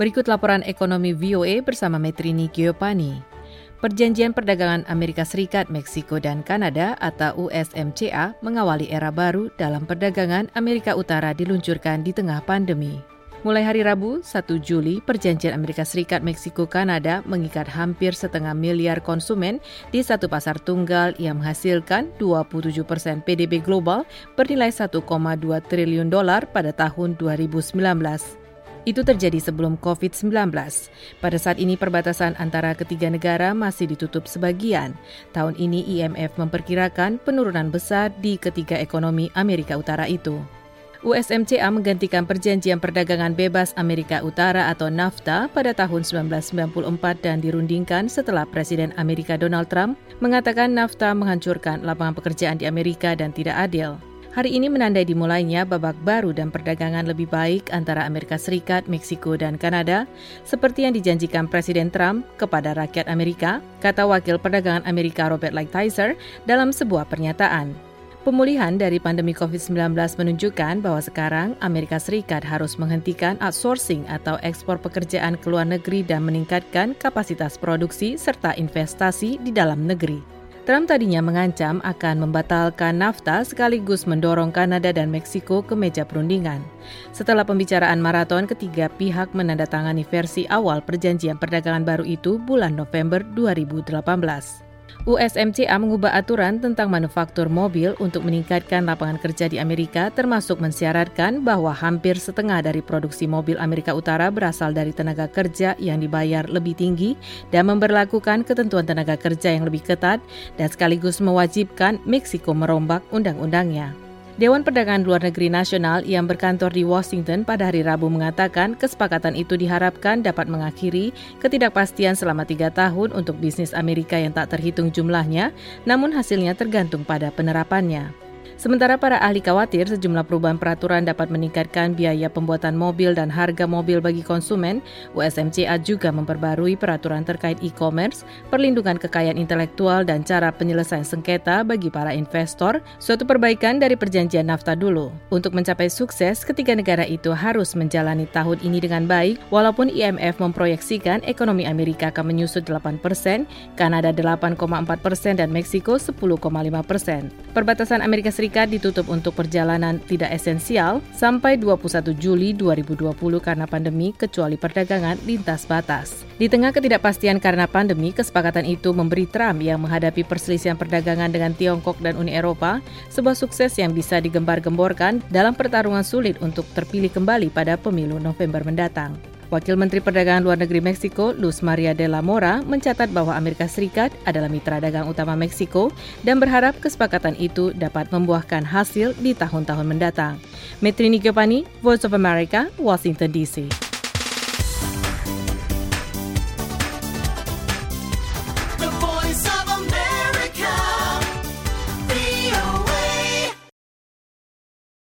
Berikut laporan ekonomi VOA bersama Metrini Giopani. Perjanjian Perdagangan Amerika Serikat, Meksiko, dan Kanada atau USMCA mengawali era baru dalam perdagangan Amerika Utara diluncurkan di tengah pandemi. Mulai hari Rabu, 1 Juli, Perjanjian Amerika Serikat Meksiko Kanada mengikat hampir setengah miliar konsumen di satu pasar tunggal yang menghasilkan 27 persen PDB global bernilai 1,2 triliun dolar pada tahun 2019. Itu terjadi sebelum COVID-19. Pada saat ini perbatasan antara ketiga negara masih ditutup sebagian. Tahun ini IMF memperkirakan penurunan besar di ketiga ekonomi Amerika Utara itu. USMCA menggantikan Perjanjian Perdagangan Bebas Amerika Utara atau NAFTA pada tahun 1994 dan dirundingkan setelah Presiden Amerika Donald Trump mengatakan NAFTA menghancurkan lapangan pekerjaan di Amerika dan tidak adil. Hari ini menandai dimulainya babak baru dan perdagangan lebih baik antara Amerika Serikat, Meksiko, dan Kanada, seperti yang dijanjikan Presiden Trump kepada rakyat Amerika, kata Wakil Perdagangan Amerika Robert Lighthizer dalam sebuah pernyataan. Pemulihan dari pandemi COVID-19 menunjukkan bahwa sekarang Amerika Serikat harus menghentikan outsourcing atau ekspor pekerjaan ke luar negeri dan meningkatkan kapasitas produksi serta investasi di dalam negeri. Trump tadinya mengancam akan membatalkan NAFTA sekaligus mendorong Kanada dan Meksiko ke meja perundingan. Setelah pembicaraan maraton, ketiga pihak menandatangani versi awal perjanjian perdagangan baru itu bulan November 2018. USMCA mengubah aturan tentang manufaktur mobil untuk meningkatkan lapangan kerja di Amerika termasuk mensyaratkan bahwa hampir setengah dari produksi mobil Amerika Utara berasal dari tenaga kerja yang dibayar lebih tinggi dan memperlakukan ketentuan tenaga kerja yang lebih ketat dan sekaligus mewajibkan Meksiko merombak undang-undangnya. Dewan Perdagangan Luar Negeri Nasional yang berkantor di Washington pada hari Rabu mengatakan kesepakatan itu diharapkan dapat mengakhiri ketidakpastian selama tiga tahun untuk bisnis Amerika yang tak terhitung jumlahnya, namun hasilnya tergantung pada penerapannya. Sementara para ahli khawatir sejumlah perubahan peraturan dapat meningkatkan biaya pembuatan mobil dan harga mobil bagi konsumen, USMCA juga memperbarui peraturan terkait e-commerce, perlindungan kekayaan intelektual dan cara penyelesaian sengketa bagi para investor, suatu perbaikan dari perjanjian NAFTA dulu. Untuk mencapai sukses, ketiga negara itu harus menjalani tahun ini dengan baik, walaupun IMF memproyeksikan ekonomi Amerika akan menyusut 8 persen, Kanada 8,4 persen, dan Meksiko 10,5 persen. Perbatasan Amerika Serikat Serikat ditutup untuk perjalanan tidak esensial sampai 21 Juli 2020 karena pandemi kecuali perdagangan lintas batas. Di tengah ketidakpastian karena pandemi, kesepakatan itu memberi Trump yang menghadapi perselisihan perdagangan dengan Tiongkok dan Uni Eropa sebuah sukses yang bisa digembar-gemborkan dalam pertarungan sulit untuk terpilih kembali pada pemilu November mendatang. Wakil Menteri Perdagangan Luar Negeri Meksiko, Luz Maria de la Mora, mencatat bahwa Amerika Serikat adalah mitra dagang utama Meksiko dan berharap kesepakatan itu dapat membuahkan hasil di tahun-tahun mendatang. Metrini Giovanni, Voice of America, Washington DC.